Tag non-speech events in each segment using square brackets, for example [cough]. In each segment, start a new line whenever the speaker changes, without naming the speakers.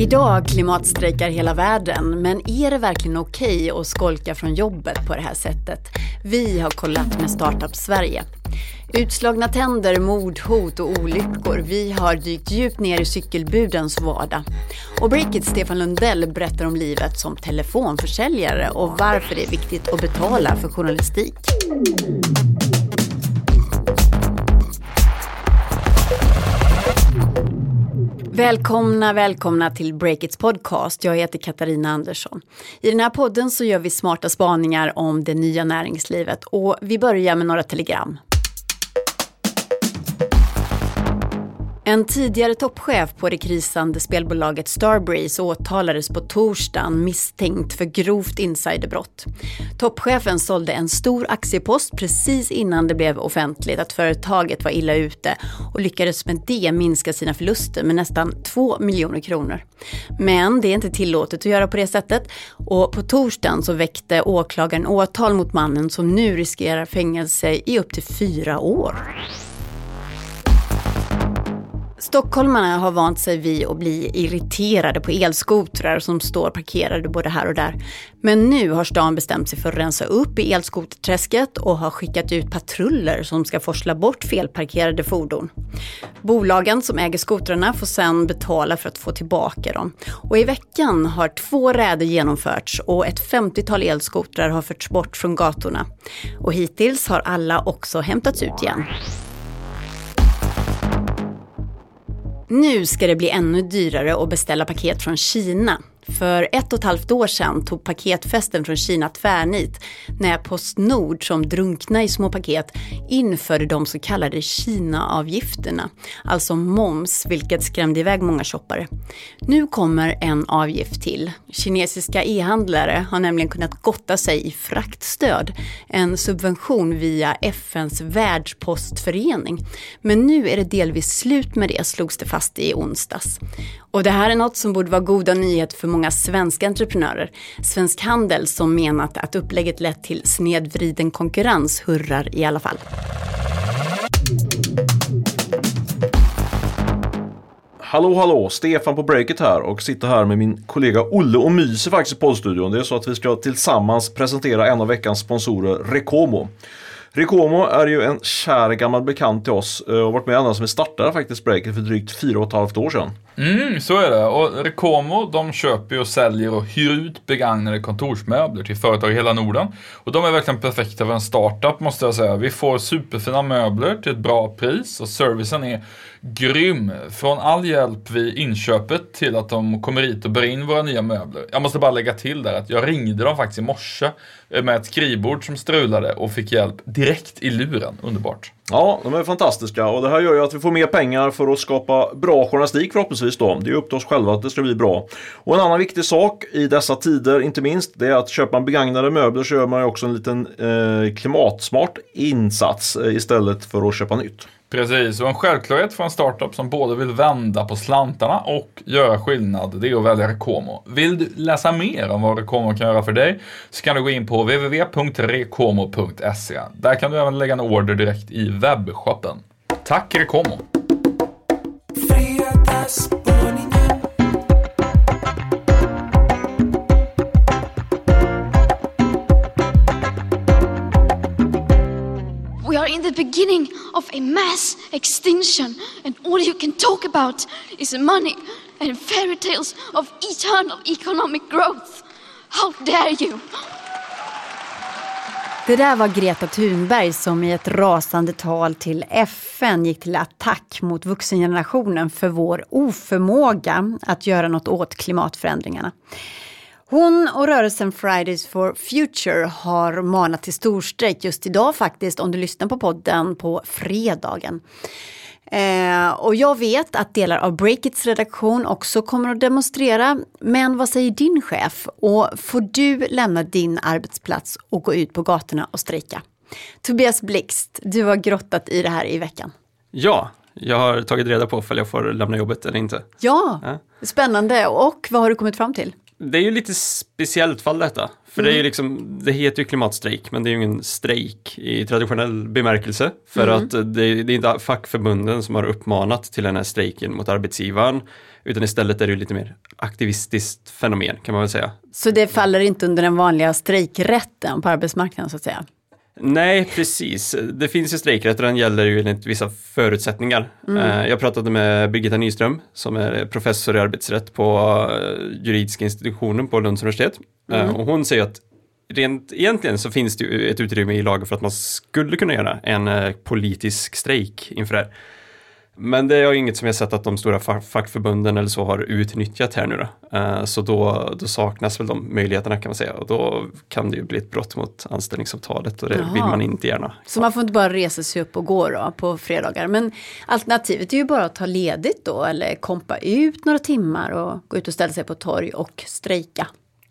Idag klimatstrejkar hela världen, men är det verkligen okej okay att skolka från jobbet på det här sättet? Vi har kollat med Startup Sverige. Utslagna tänder, mordhot och olyckor. Vi har dykt djupt ner i cykelbudens vardag. Och Breakits Stefan Lundell berättar om livet som telefonförsäljare och varför det är viktigt att betala för journalistik. Välkomna, välkomna till Breakits podcast. Jag heter Katarina Andersson. I den här podden så gör vi smarta spaningar om det nya näringslivet och vi börjar med några telegram. En tidigare toppchef på det krisande spelbolaget Starbreeze åtalades på torsdagen misstänkt för grovt insiderbrott. Toppchefen sålde en stor aktiepost precis innan det blev offentligt att företaget var illa ute och lyckades med det minska sina förluster med nästan 2 miljoner kronor. Men det är inte tillåtet att göra på det sättet och på torsdagen så väckte åklagaren åtal mot mannen som nu riskerar fängelse i upp till fyra år. Stockholmarna har vant sig vid att bli irriterade på elskotrar som står parkerade både här och där. Men nu har stan bestämt sig för att rensa upp i elskoterträsket och har skickat ut patruller som ska forsla bort felparkerade fordon. Bolagen som äger skotrarna får sedan betala för att få tillbaka dem. Och i veckan har två räder genomförts och ett 50-tal elskotrar har förts bort från gatorna. Och hittills har alla också hämtats ut igen. Nu ska det bli ännu dyrare att beställa paket från Kina. För ett och ett halvt år sedan tog paketfesten från Kina tvärnit när Postnord som drunknade i små paket införde de så kallade Kina-avgifterna, alltså moms, vilket skrämde iväg många shoppare. Nu kommer en avgift till. Kinesiska e-handlare har nämligen kunnat gotta sig i fraktstöd, en subvention via FNs världspostförening. Men nu är det delvis slut med det, slogs det fast i onsdags. Och det här är något som borde vara goda nyheter för många svenska entreprenörer. Svensk Handel som menat att upplägget lett till snedvriden konkurrens hurrar i alla fall.
Hallå hallå, Stefan på Breakit här och sitter här med min kollega Olle och myser faktiskt i poddstudion. Det är så att vi ska tillsammans presentera en av veckans sponsorer, Rekomo. Rekomo är ju en kär gammal bekant till oss eh, och har varit med ända sedan vi startade faktiskt Breakit för drygt fyra och ett halvt år sedan.
Mm, så är det. Och Rekomo de köper och säljer och hyr ut begagnade kontorsmöbler till företag i hela Norden. Och de är verkligen perfekta för en startup måste jag säga. Vi får superfina möbler till ett bra pris och servicen är grym. Från all hjälp vid inköpet till att de kommer hit och bär in våra nya möbler. Jag måste bara lägga till där att jag ringde dem faktiskt i morse med ett skrivbord som strulade och fick hjälp direkt i luren. Underbart.
Ja, de är fantastiska och det här gör ju att vi får mer pengar för att skapa bra journalistik förhoppningsvis då. Det är upp till oss själva att det ska bli bra. Och en annan viktig sak i dessa tider, inte minst, det är att köpa man begagnade möbler så gör man ju också en liten eh, klimatsmart insats eh, istället för att köpa nytt.
Precis, och en självklarhet för en startup som både vill vända på slantarna och göra skillnad, det är att välja Rekomo. Vill du läsa mer om vad Rekomo kan göra för dig så kan du gå in på www.rekomo.se. Där kan du även lägga en order direkt i webbshoppen. Tack Rekomo!
in the beginning of a mass extinction, and all you can talk about is money and fairy tales of eternal economic growth. How dare you!
Det där var Greta Thunberg som i ett rasande tal till FN gick till attack mot vuxengenerationen för vår oförmåga att göra något åt klimatförändringarna. Hon och rörelsen Fridays for Future har manat till storstrejk just idag faktiskt, om du lyssnar på podden på fredagen. Eh, och jag vet att delar av Breakits redaktion också kommer att demonstrera. Men vad säger din chef? Och får du lämna din arbetsplats och gå ut på gatorna och strejka? Tobias Blixt, du har grottat i det här i veckan.
Ja, jag har tagit reda på om jag får lämna jobbet eller inte.
Ja, ja, spännande. Och vad har du kommit fram till?
Det är ju lite speciellt fall detta. För det är ju liksom, det heter ju klimatstrejk, men det är ju ingen strejk i traditionell bemärkelse. För att det, det är inte fackförbunden som har uppmanat till den här strejken mot arbetsgivaren. Utan istället är det ju lite mer aktivistiskt fenomen kan man väl säga.
Så det faller inte under den vanliga strejkrätten på arbetsmarknaden så att säga?
Nej, precis. Det finns ju strejkrätt och den gäller ju enligt vissa förutsättningar. Eh, Jag pratade med Birgitta Nyström som är professor i arbetsrätt på eh, juridiska institutionen på Lunds universitet. Eh, Och hon säger att rent egentligen så finns det ju ett utrymme i lagen för att man skulle kunna göra en politisk strejk inför det här. Men det är ju inget som jag sett att de stora fa- fackförbunden eller så har utnyttjat här nu då. Eh, Så då, då saknas väl de möjligheterna kan man säga och då kan det ju bli ett brott mot anställningsavtalet och det
Jaha.
vill man inte gärna.
Så man får inte bara resa sig upp och gå då på fredagar. Men alternativet är ju bara att ta ledigt då eller kompa ut några timmar och gå ut och ställa sig på torg och strejka.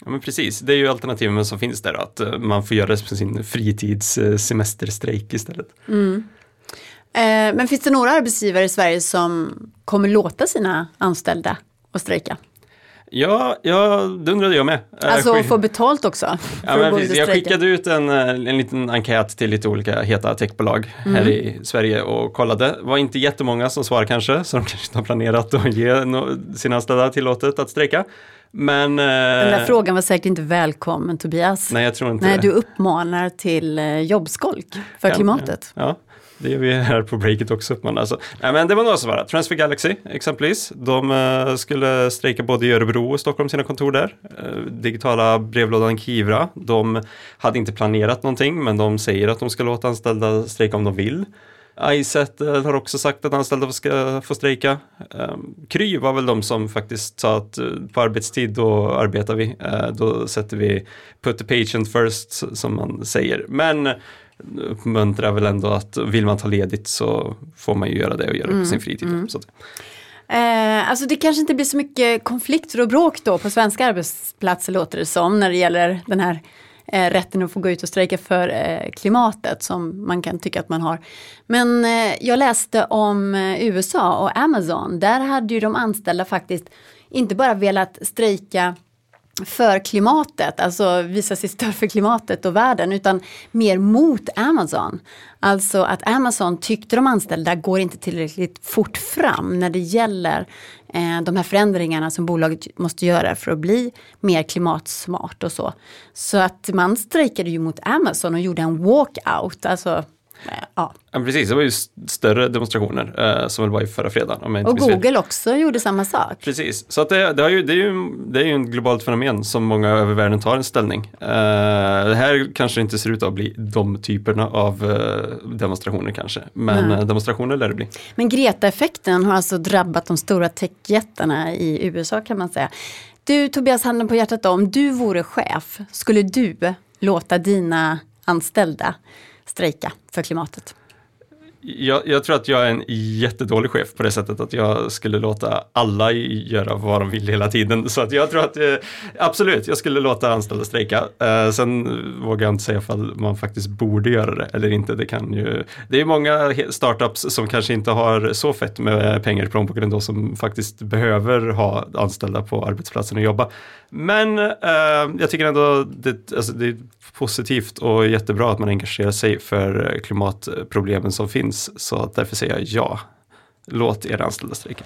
Ja men precis, det är ju alternativen som finns där då, att eh, man får göra det på sin fritids eh, semesterstrejk istället.
Eh, men finns det några arbetsgivare i Sverige som kommer låta sina anställda och strejka?
Ja, ja, det undrade jag med. Eh,
Alltså
skick-
få betalt också?
Ja,
att
precis. Jag skickade ut en, eh, en liten enkät till lite olika heta techbolag här i Sverige och kollade. Det var inte jättemånga som svarade kanske, så de [laughs] kanske inte har planerat att ge sina anställda tillåtet att strejka. Men... eh,
Den där frågan var säkert inte välkommen Tobias.
Nej, jag tror inte
Nej,
det.
du uppmanar till eh, jobbskolk för
Kan-
klimatet.
Ja, det gör vi här på breaket också. Men, alltså, nej, men det var några som var Transfer Galaxy exempelvis. De uh, skulle strejka både i Örebro och Stockholm, sina kontor där. Uh, digitala brevlådan Kivra, de hade inte planerat någonting, men de säger att de ska låta anställda strejka om de vill. Izettle har också sagt att anställda ska få strejka. Ehm, Kry var väl de som faktiskt sa att eh, på arbetstid då arbetar vi. Då sätter vi put the patient first som man säger. Men uppmuntrar väl ändå att vill man ta ledigt så får man ju göra det och göra det på sin fritid. Att,
Eh, alltså det kanske inte blir så mycket konflikter och bråk då på svenska arbetsplatser låter det som när det gäller den här eh, rätten att få gå ut och strejka för eh, klimatet som man kan tycka att man har. Men eh, jag läste om eh, USA och Amazon. Där hade ju de anställda faktiskt inte bara velat strejka för klimatet, alltså visa sitt stöd för klimatet och världen, utan mer mot Amazon. Alltså att Amazon tyckte de anställda går inte tillräckligt fort fram när det gäller eh, de här förändringarna som bolaget måste göra för att bli mer klimatsmart och så. Så att man strejkade ju mot Amazon och gjorde en walkout, alltså ja.
ja, precis, det var ju st- större demonstrationer eh, som väl var i förra fredagen. Om jag inte
Och. Google också gjorde samma sak.
Precis, så att det, det, har ju, det, är ju, det är ju en globalt fenomen som många över världen tar en ställning. Eh, det här kanske inte ser ut att bli de typerna av eh, demonstrationer kanske, men eh, demonstrationer lär det bli.
Men Greta-effekten har alltså drabbat de stora techjättarna i USA kan man säga. Du Tobias, handen på hjärtat då, om du vore chef, skulle du låta dina anställda strejka för klimatet?
Jag, jag tror att jag är en jättedålig chef på det sättet att jag skulle låta alla göra vad de vill hela tiden. Så att jag tror att eh, absolut, jag skulle låta anställda strejka. Eh, sen vågar jag inte säga ifall man faktiskt borde göra det eller inte. Det, kan ju, det är många startups som kanske inte har så fett med pengar i plånboken ändå som faktiskt behöver ha anställda på arbetsplatsen och jobba. Men eh, jag tycker ändå det, alltså det är positivt och jättebra att man engagerar sig för klimatproblemen som finns. Så därför säger jag ja. Låt era anställda strejka.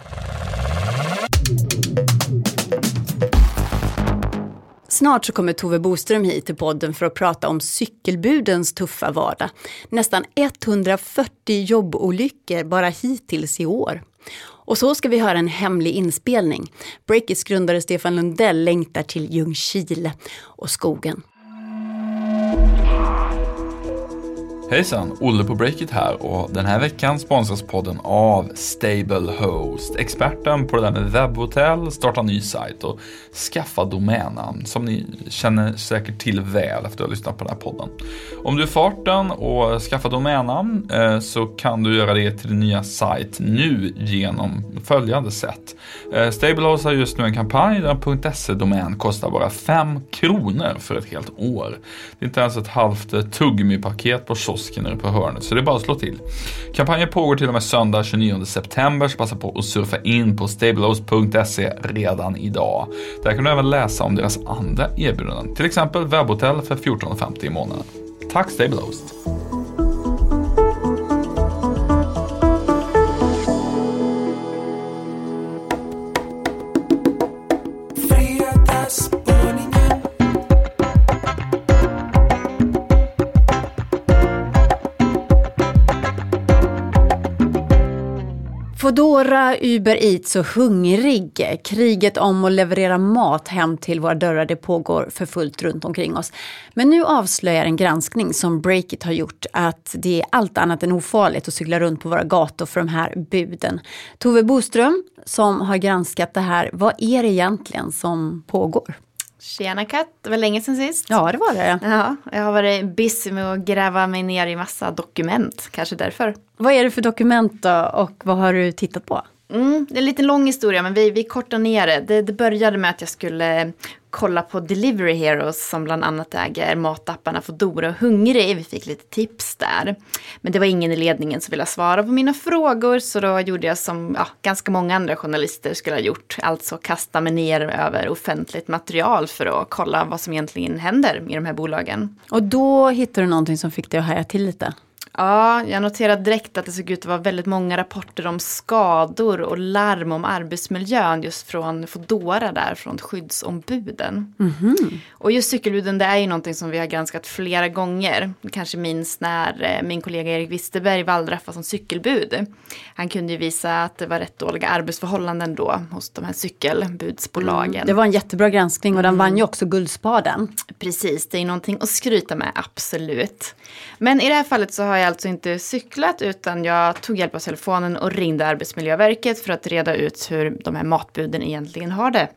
Snart så kommer Tove Boström hit till podden för att prata om cykelbudens tuffa vardag. Nästan 140 jobbolyckor bara hittills i år. Och så ska vi höra en hemlig inspelning. Breakits grundare Stefan Lundell längtar till Ljungskile och skogen.
Hejsan, Olle på Breakit här och den här veckan sponsras podden av Stable Host. Experten på det där med webbhotell, starta ny sajt och skaffa domännamn som ni känner säkert till väl efter att ha lyssnat på den här podden. Om du är farten och skaffar domännamn eh, så kan du göra det till din nya sajt nu genom följande sätt. Stablehost Stable Host har just nu en kampanj där en .se-domän kostar bara 5 kronor för ett helt år. Det är inte ens ett halvt tuggummi-paket på kiosken kiosken nere på hörnet, så det är bara att slå till. Kampanjen pågår till och med söndag 29 september, så passa på att surfa in på stablehouse.se redan idag. Där kan du även läsa om deras andra erbjudanden, till exempel webbhotell för 14,50 i månaden. Tack Stablehost!
Foodora, Uber Eats och Hungrig. Kriget om att leverera mat hem till våra dörrar det pågår för fullt runt omkring oss. Men nu avslöjar en granskning som Breakit har gjort att det är allt annat än ofarligt att cykla runt på våra gator för de här buden. Tove Boström som har granskat det här, vad är det egentligen som pågår?
Tjena Kat, det var länge sedan sist.
Ja, det var det.
Ja, jag har varit busy med att gräva mig ner i massa dokument, kanske därför.
Vad är det för dokument då och vad har du tittat på?
Mm, det är en lite lång historia men vi, vi kortar ner det. det. Det började med att jag skulle kolla på Delivery Heroes som bland annat äger matapparna Foodora och Hungrig. Vi fick lite tips där. Men det var ingen i ledningen som ville svara på mina frågor så då gjorde jag som ja, ganska många andra journalister skulle ha gjort. Alltså kasta mig ner över offentligt material för att kolla vad som egentligen händer i de här bolagen.
Och då hittade du någonting som fick dig att haja till lite?
Ja, jag noterade direkt att det såg ut att vara väldigt många rapporter om skador och larm om arbetsmiljön just från Fodora där, från skyddsombuden.
Mm -hmm.
Och just cykelbuden, det är ju någonting som vi har granskat flera gånger. Kanske minst när eh, min kollega Erik Wisterberg wallraffade som cykelbud. Han kunde ju visa att det var rätt dåliga arbetsförhållanden då hos de här cykelbudsbolagen. Mm.
Det var en jättebra granskning och den mm. vann ju också Guldspaden.
Precis, det är någonting att skryta med, absolut. Men i det här fallet så har jag alltså inte cyklat utan jag tog hjälp av telefonen och ringde Arbetsmiljöverket för att reda ut hur de här matbuden egentligen har det.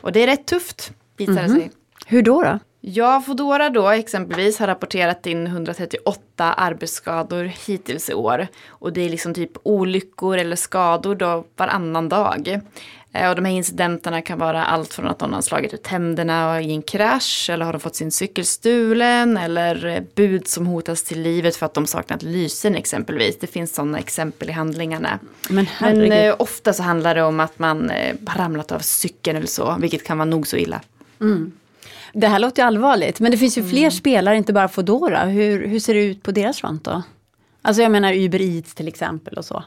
Och det är rätt tufft, visar det
mm -hmm.
sig.
Hur då? då?
Ja, Foodora då exempelvis har rapporterat in 138 arbetsskador hittills i år. Och det är liksom typ olyckor eller skador då varannan dag. Eh, och de här incidenterna kan vara allt från att någon har slagit ut tänderna i en krasch eller har de fått sin cykel stulen eller eh, bud som hotas till livet för att de saknat lysen exempelvis. Det finns sådana exempel i handlingarna.
Men,
Men eh, ofta så handlar det om att man eh, har ramlat av cykeln eller så, vilket kan vara nog så illa.
Mm. Det här låter ju allvarligt, men det finns ju fler mm. spelare, inte bara Foodora. Hur, hur ser det ut på deras front då? Alltså jag menar Uber Eats till exempel och så.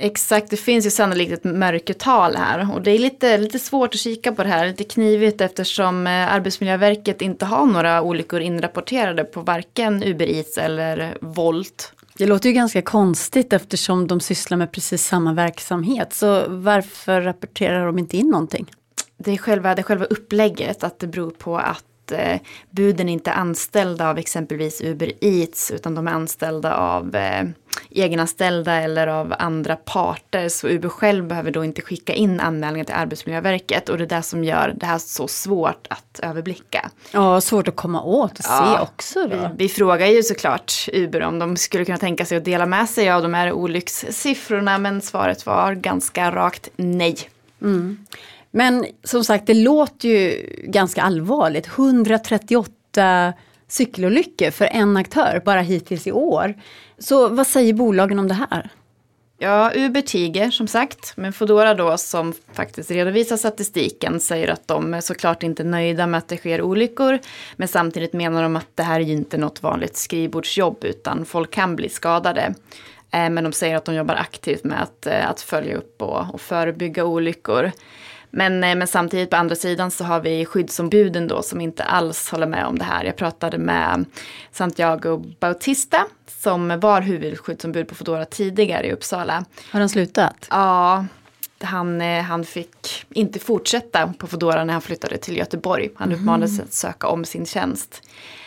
Exakt, det finns ju sannolikt ett mörkertal här och det är lite, lite svårt att kika på det här, lite knivigt eftersom eh, Arbetsmiljöverket inte har några olyckor inrapporterade på varken Uber Eats eller Volt.
Det låter ju ganska konstigt eftersom de sysslar med precis samma verksamhet, så varför rapporterar de inte in någonting?
Det är själva, det är själva upplägget, att det beror på att eh, buden inte är anställda av exempelvis Uber Eats utan de är anställda av eh, egenanställda eller av andra parter. Så Uber själv behöver då inte skicka in anmälningar till Arbetsmiljöverket och det är det som gör det här så svårt att överblicka.
Ja, svårt att komma åt och ja, se också.
Då. Vi, vi frågar ju såklart Uber om de skulle kunna tänka sig att dela med sig av de här olyckssiffrorna men svaret var ganska rakt nej.
Mm. Men som sagt, det låter ju ganska allvarligt. 138 cykelolyckor för en aktör bara hittills i år. Så vad säger bolagen om det här?
Ja, Uber tiger som sagt, men Foodora då som faktiskt redovisar statistiken säger att de är såklart inte nöjda med att det sker olyckor. Men samtidigt menar de att det här är ju inte något vanligt skrivbordsjobb utan folk kan bli skadade. Eh, men de säger att de jobbar aktivt med att, eh, att följa upp och, och förebygga olyckor. Men, eh, men samtidigt på andra sidan så har vi skyddsombuden då som inte alls håller med om det här. Jag pratade med Santiago Bautista som var huvudskyddsombud på Foodora tidigare i Uppsala.
Har han slutat?
Ja, han, eh, han fick inte fortsätta på Foodora när han flyttade till Göteborg. Han mhm. uppmanades mm. att söka om sin tjänst.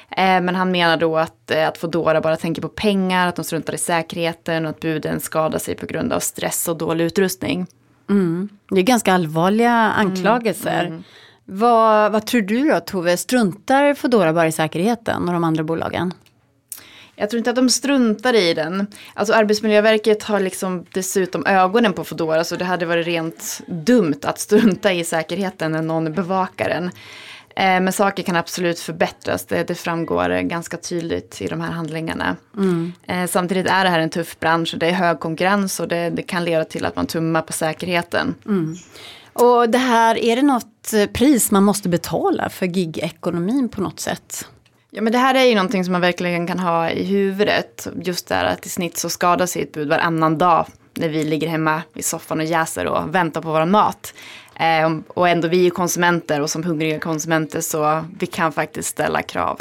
Eh, men han menar då att, att Foodora bara tänker på pengar, att de struntar i säkerheten och att buden skadar sig på grund av stress och dålig utrustning.
Mm. Det är ganska allvarliga anklagelser. Mm. Mm. Vad, vad tror du då Tove, struntar Foodora bara i säkerheten och de andra bolagen?
Jag tror inte att de struntar i den. Alltså Arbetsmiljöverket har liksom dessutom ögonen på Foodora så det hade varit rent dumt att strunta i säkerheten när någon bevakar den. Eh, Men saker kan absolut förbättras. Det, det framgår ganska tydligt i de här handlingarna. Eh, Samtidigt är det här en tuff bransch och det är hög konkurrens och det, det kan leda till att man tummar på säkerheten.
Och det här, är det något eh, pris man måste betala för gigekonomin på något sätt?
Ja men det här är ju någonting som man verkligen kan ha i huvudet. Just det här att i snitt så skadar sig ett bud varannan dag när vi ligger hemma i soffan och jäser och väntar på vår mat. Eh, och ändå vi är ju konsumenter och som hungriga konsumenter så vi kan faktiskt ställa krav.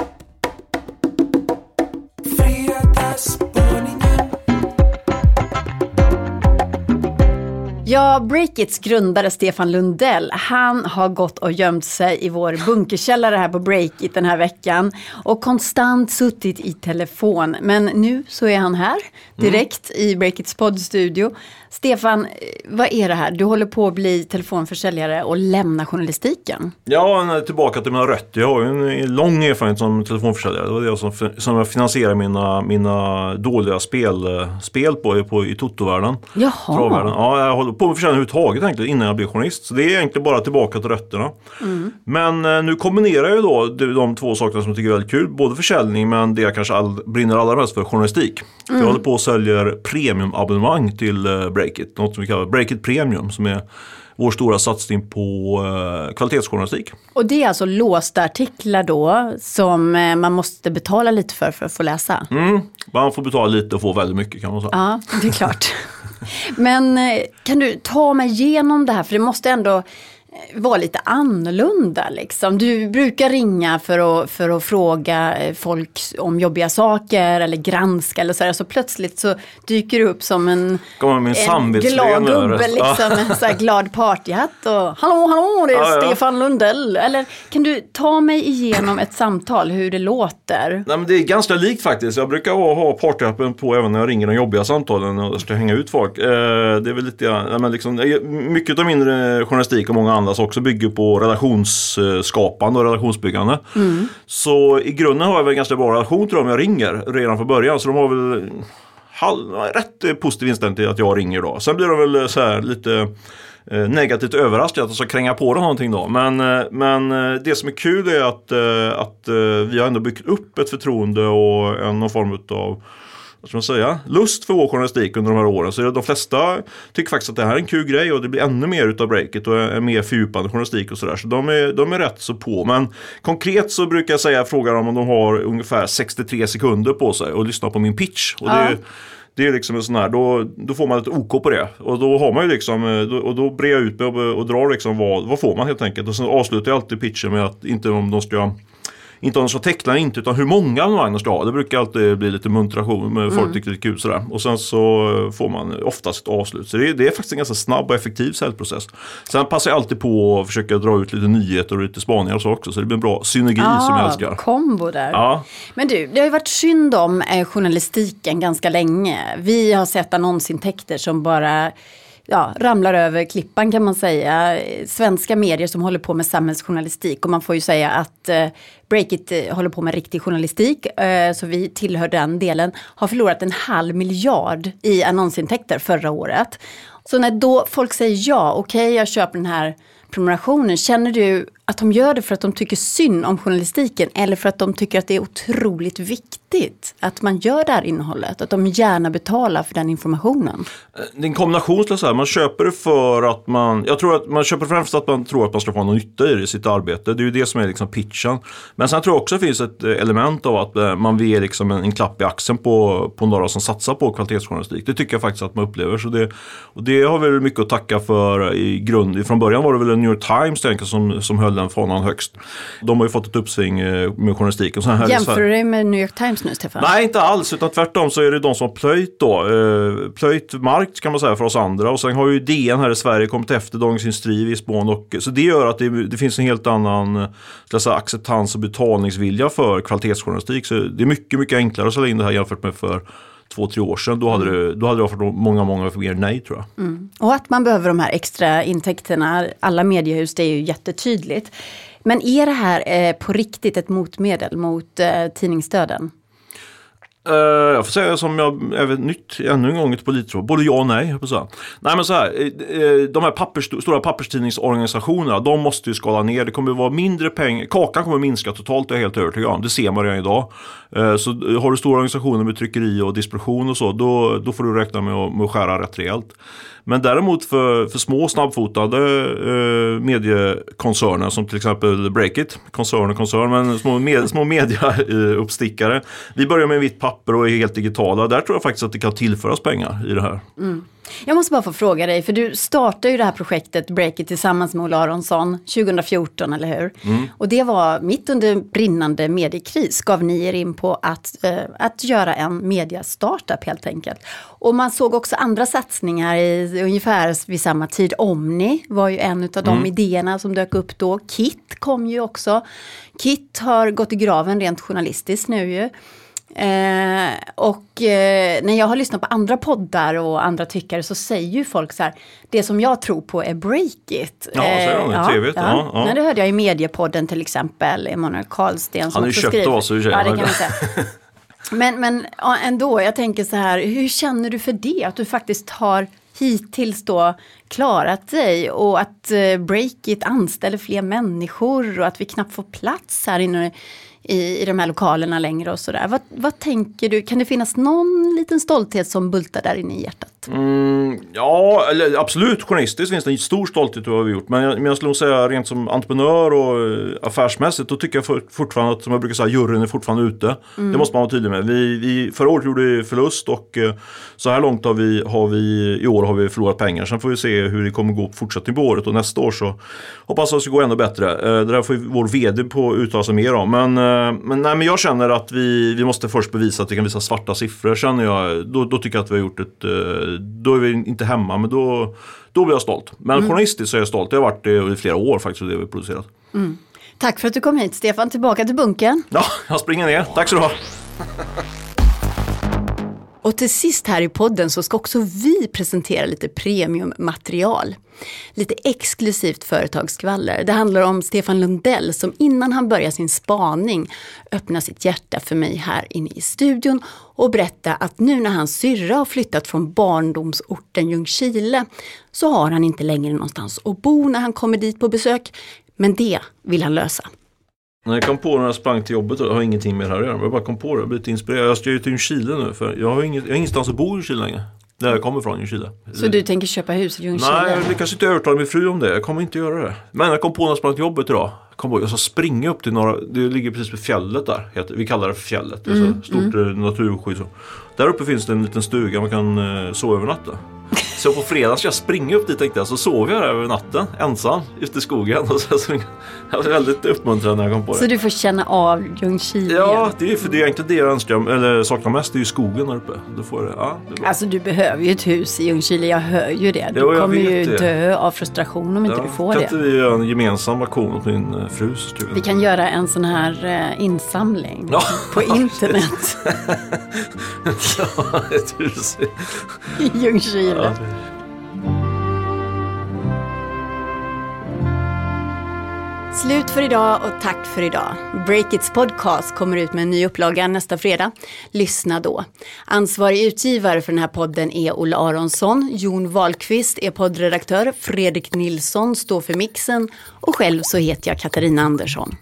Ja, Breakits grundare Stefan Lundell, han har gått och gömt sig i vår bunkerkällare här på Breakit den här veckan och konstant suttit i telefon. Men nu så är han här direkt i Breakits poddstudio. Stefan, eh, vad är det här? Du håller på att bli telefonförsäljare och lämna journalistiken.
Ja, tillbaka till mina rötter. Jag har ju en lång erfarenhet som telefonförsäljare. Det var det som, som jag finansierade mina, mina dåliga spel, spel på, på i Toto-världen.
Jaha.
Travvärlden. Ja, jag håller på med försäljning överhuvudtaget egentligen innan jag blev journalist. Så det är egentligen bara tillbaka till rötterna. Men eh, nu kombinerar jag då de, två sakerna som jag tycker är väldigt kul. Både försäljning men det jag kanske all, brinner allra mest för, journalistik. För jag håller på och säljer premiumabonnemang till eh, Breakit. Något som vi kallar Breakit Premium som är vår stora satsning på eh, kvalitetsjournalistik.
Och det är alltså låsta artiklar då som eh, man måste betala lite för för att få läsa?
Mm. Man får betala lite och få väldigt mycket kan man säga.
Ja, det är klart. Men eh, kan du ta mig igenom det här? För det måste ändå vara lite annorlunda. Liksom. Du brukar ringa för att, för att fråga eh, folk om jobbiga saker eller granska eller så där. Så plötsligt så dyker du upp som en,
en
glad gubbe.
Ja.
liksom. En så här glad partyhatt och hallå hallå det är
Ja, ja.
Stefan Lundell. Eller kan du ta mig igenom ett samtal hur det låter?
Nej, men det är ganska likt faktiskt. Jag brukar ha, ha partyappen på även när jag ringer de jobbiga samtalen och ska hänga ut folk. Eh, det är väl lite, ja, men liksom, mycket av min eh, journalistik och många andras också bygger på relationsskapande och relationsbyggande. Så i grunden har jag väl en ganska bra relation till dem jag ringer redan från början. Så de har väl halv, rätt positiv inställning till att jag ringer då. Sen blir de väl eh, så här lite eh, negativt överraskade att jag ska kränga på dem någonting då. Men, eh, men det som är kul är att, att vi har ändå byggt upp ett förtroende och en någon form av vad ska man säga, lust för vår journalistik under de här åren. Så de flesta tycker faktiskt att det här är en kul grej och det blir ännu mer utav breaket och en mer fördjupande journalistik och sådär. Så de är, de är rätt så på. Men konkret så brukar jag säga, fråga dem om de har ungefär 63 sekunder på sig och lyssna på min pitch. Och det,
Ja.
är- det är liksom en sån här, då, då får man ett OK på det. Och då har man ju liksom, eh, då, och då brer jag ut mig och, och drar liksom vad, vad får man helt enkelt. Och sen avslutar jag alltid pitchen med att inte om de ska inte om de ska teckna inte utan hur många de ska ha. Det brukar alltid bli lite muntration med folk tycker det är kul sådär. Och sen så får man oftast ett avslut. Så det är, det är faktiskt en ganska snabb och effektiv säljprocess. Sen passar jag alltid på att försöka dra ut lite nyheter och lite spaningar och så också. Så det blir en bra synergi som jag älskar.
kombo där.
Ja.
Men du, det har ju varit synd om eh, journalistiken ganska länge. Vi har sett annonsintäkter som bara ja, ramlar över klippan kan man säga. Svenska medier som håller på med samhällsjournalistik. Och man får ju säga att eh, Breakit eh, håller på med riktig journalistik, eh, så vi tillhör den delen, har förlorat en halv miljard i annonsintäkter förra året. Så när då folk säger ja, okej jag köper den här prenumerationen, känner du att de gör det för att de tycker synd om journalistiken? Eller för att de tycker att det är otroligt viktigt att man gör det här innehållet? Att de gärna betalar för den informationen?
Det är en kombination skulle jag säga. Man köper det för att man, jag tror att man köper främst att man tror att man ska få någon nytta i det i sitt arbete. Det är ju det som är liksom pitchen. Men sen tror jag också att det finns ett eh, element av att eh, man vill liksom en, en klapp i axeln på, på några som satsar på kvalitetsjournalistik. Det tycker jag faktiskt att man upplever. Så det, och det har väl mycket att tacka för i grund. Från början var det väl New York Times tänker, som, som höll den fanan högst. De har ju fått ett uppsving eh, med journalistiken.
Jämför du dig med New York Times nu Stefan?
Nej, inte alls. Utan tvärtom så är det de som har plöjt då. Eh, plöjt mark kan man säga för oss andra. Och sen har ju DN här i Sverige kommit efter Dagens Industri i viss mån. Och, så det gör att det, det finns en helt annan eh, säga, acceptans och betalningsvilja för kvalitetsjournalistik. Så det är mycket, mycket enklare att sälja in det här jämfört med för två, tre år sedan. Då hade det, då hade det varit många, många mer nej tror jag.
Och att man behöver de här extra intäkterna, alla mediehus, det är ju jättetydligt. Men är det här eh, på riktigt ett motmedel mot eh, tidningsdöden?
Uh, jag får säga som jag även nytt ännu en gång ett politråd. Både ja och nej. Så. Nej men så här. Eh, eh, de här pappers, stora papperstidningsorganisationerna. De måste ju skala ner. Det kommer vara mindre pengar. Kakan kommer minska totalt. Det är jag helt övertygad om. Det ser man redan idag. Uh, Så har du stora organisationer med tryckeri och distribution och så. Då, då får du räkna med att, med att skära rätt rejält. Men däremot för, för små snabbfotade eh, mediekoncerner som till exempel Breakit, koncern och koncern, men små, med, små mediauppstickare. Vi börjar med vitt papper och är helt digitala. Där tror jag faktiskt att det kan tillföras pengar i det här. Mm.
Jag måste bara få fråga dig, för du startade ju det här projektet Breakit tillsammans med Ola Aronsson 2014, eller hur? Och det var mitt under brinnande mediekris gav ni er in på att, eh, att göra en mediastartup helt enkelt. Och man såg också andra satsningar i ungefär vid samma tid. Omni var ju en av de idéerna som dök upp då. Kit kom ju också. Kit har gått i graven rent journalistiskt nu ju. Eh, och eh, när jag har lyssnat på andra poddar och andra tyckare så säger ju folk så här, det som jag tror på är Breakit.
Ja, säger de det? Trevligt. Ja, ja.
Nej, det hörde jag i mediepodden till exempel, Emanuel Karlsten. som
Han är ju
också
köpt
skriver.
oss sig.
Ja, det kan säga. [laughs] Men, men ja, ändå, jag tänker så här, hur känner du för det? Att du faktiskt har hittills då klarat dig och att eh, Breakit anställer fler människor och att vi knappt får plats här inne i, i de här lokalerna längre och sådär. Vad, vad tänker du, kan det finnas någon liten stolthet som bultar där inne i hjärtat?
Mm, ja, absolut. Journalistiskt finns det en stor stolthet över vad vi har gjort. Men jag, men jag skulle nog säga rent som entreprenör och eh, affärsmässigt. Då tycker jag för, fortfarande att, som jag brukar säga, juryn är fortfarande ute. Det måste man vara tydlig med. Vi, vi, förra året gjorde vi förlust och eh, så här långt har vi, har vi, i år har vi förlorat pengar. Sen får vi se hur det kommer gå på fortsättning på året och nästa år så hoppas jag att det ska gå ännu bättre. Eh, Det där får vår vd på uttala sig mer om. Men, men, nej, men jag känner att vi, vi måste först bevisa att vi kan visa svarta siffror. Känner jag, då, då tycker jag att vi har gjort ett, då är vi inte hemma men då, då blir jag stolt. Men journalistiskt så är jag stolt. Det har varit det i flera år faktiskt det vi producerat.
Tack för att du kom hit Stefan, tillbaka till bunkern.
Ja, jag springer ner. Tack så du ha. [laughs]
Och till sist här i podden så ska också vi presentera lite premiummaterial. Lite exklusivt företagsskvaller. Det handlar om Stefan Lundell som innan han börjar sin spaning öppnar sitt hjärta för mig här inne i studion och berättar att nu när hans syrra har flyttat från barndomsorten Ljungskile så har han inte längre någonstans att bo när han kommer dit på besök. Men det vill han lösa.
När jag kom på när jag sprang till jobbet, jag har ingenting med det här att göra. Jag bara kom på det, jag blev lite inspirerad. Jag ska ju till Chile nu för jag har, inget, jag har ingenstans att bo i Chile längre. Där jag kommer i Chile.
Så du tänker köpa hus i Ljungskile?
Nej, jag lyckas inte övertala min fru om det. Jag kommer inte göra det. Men jag kom på när jag sprang till jobbet idag. Jag kom på, jag ska springa upp till några, det ligger precis vid fjället där. Vi kallar det för fjället. Det är så stort mm. naturskydd. Så. Där uppe finns det en liten stuga man kan eh, sova över natten. Så på fredag ska jag springa upp dit tänkte jag. Så sov jag där över natten ensam ute i skogen. [laughs] Och så, så, jag var väldigt uppmuntrad när jag kom på det.
Så du får känna av Ljungskile?
Ja, det är, för det är egentligen det jag önskar, eller saknar mest, det är ju skogen där uppe. Då får det. Ja, det.
Alltså du behöver ju ett hus i Ljungskile, jag hör ju det. Du
Jo,
kommer ju
det.
dö av frustration om inte
Ja,
du får
kan
det.
inte vi göra en gemensam balkong åt min eh, frus stuga?
Vi kan göra en sån här eh, insamling
Ja. [laughs]
på internet [laughs]
Ja, ett hus.
i Ljungskile. Slut för idag och tack för idag. Breakits podcast kommer ut med en ny upplaga nästa fredag. Lyssna då. Ansvarig utgivare för den här podden är Olle Aronsson. Jon Wahlqvist är poddredaktör. Fredrik Nilsson står för mixen. Och själv så heter jag Katarina Andersson.